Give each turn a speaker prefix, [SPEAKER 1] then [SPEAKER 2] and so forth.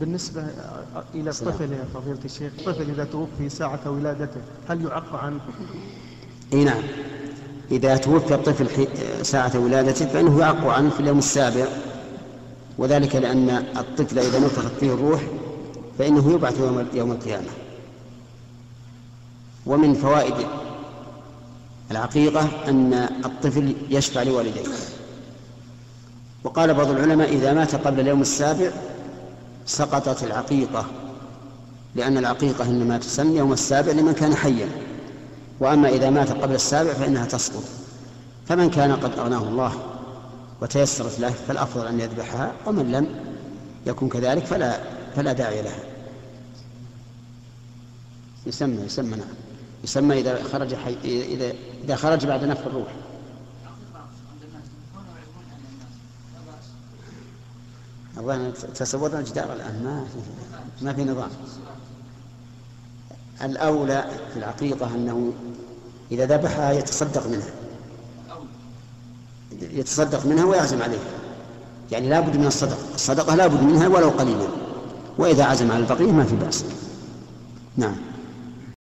[SPEAKER 1] بالنسبة إلى الطفل يا فضيلة الشيخ الطفل إذا توفي ساعة ولادته هل يعق عنه؟
[SPEAKER 2] إي نعم. إذا توفي الطفل ساعة ولادته فإنه يعق عنه في اليوم السابع وذلك لأن الطفل إذا نفخت فيه الروح فإنه يبعث يوم يوم القيامة. ومن فوائد العقيقة أن الطفل يشفع لوالديه. وقال بعض العلماء إذا مات قبل اليوم السابع سقطت العقيقة لأن العقيقة إنما تسن يوم السابع لمن كان حيا وأما إذا مات قبل السابع فإنها تسقط. فمن كان قد أغناه الله وتيسرت له فالأفضل أن يذبحها ومن لم يكن كذلك فلا فلا داعي لها. يسمى يسمى نعم. يسمى إذا خرج حي... إذا إذا خرج بعد نفخ الروح. الظاهر تصورنا الجدار الآن ما في ما في نظام. الأولى في العقيقة أنه إذا ذبحها يتصدق منها. يتصدق منها ويعزم عليها يعني لا بد من الصدقة الصدقة لا بد منها ولو قليلا. وإذا عزم على البقية ما في بأس. نعم.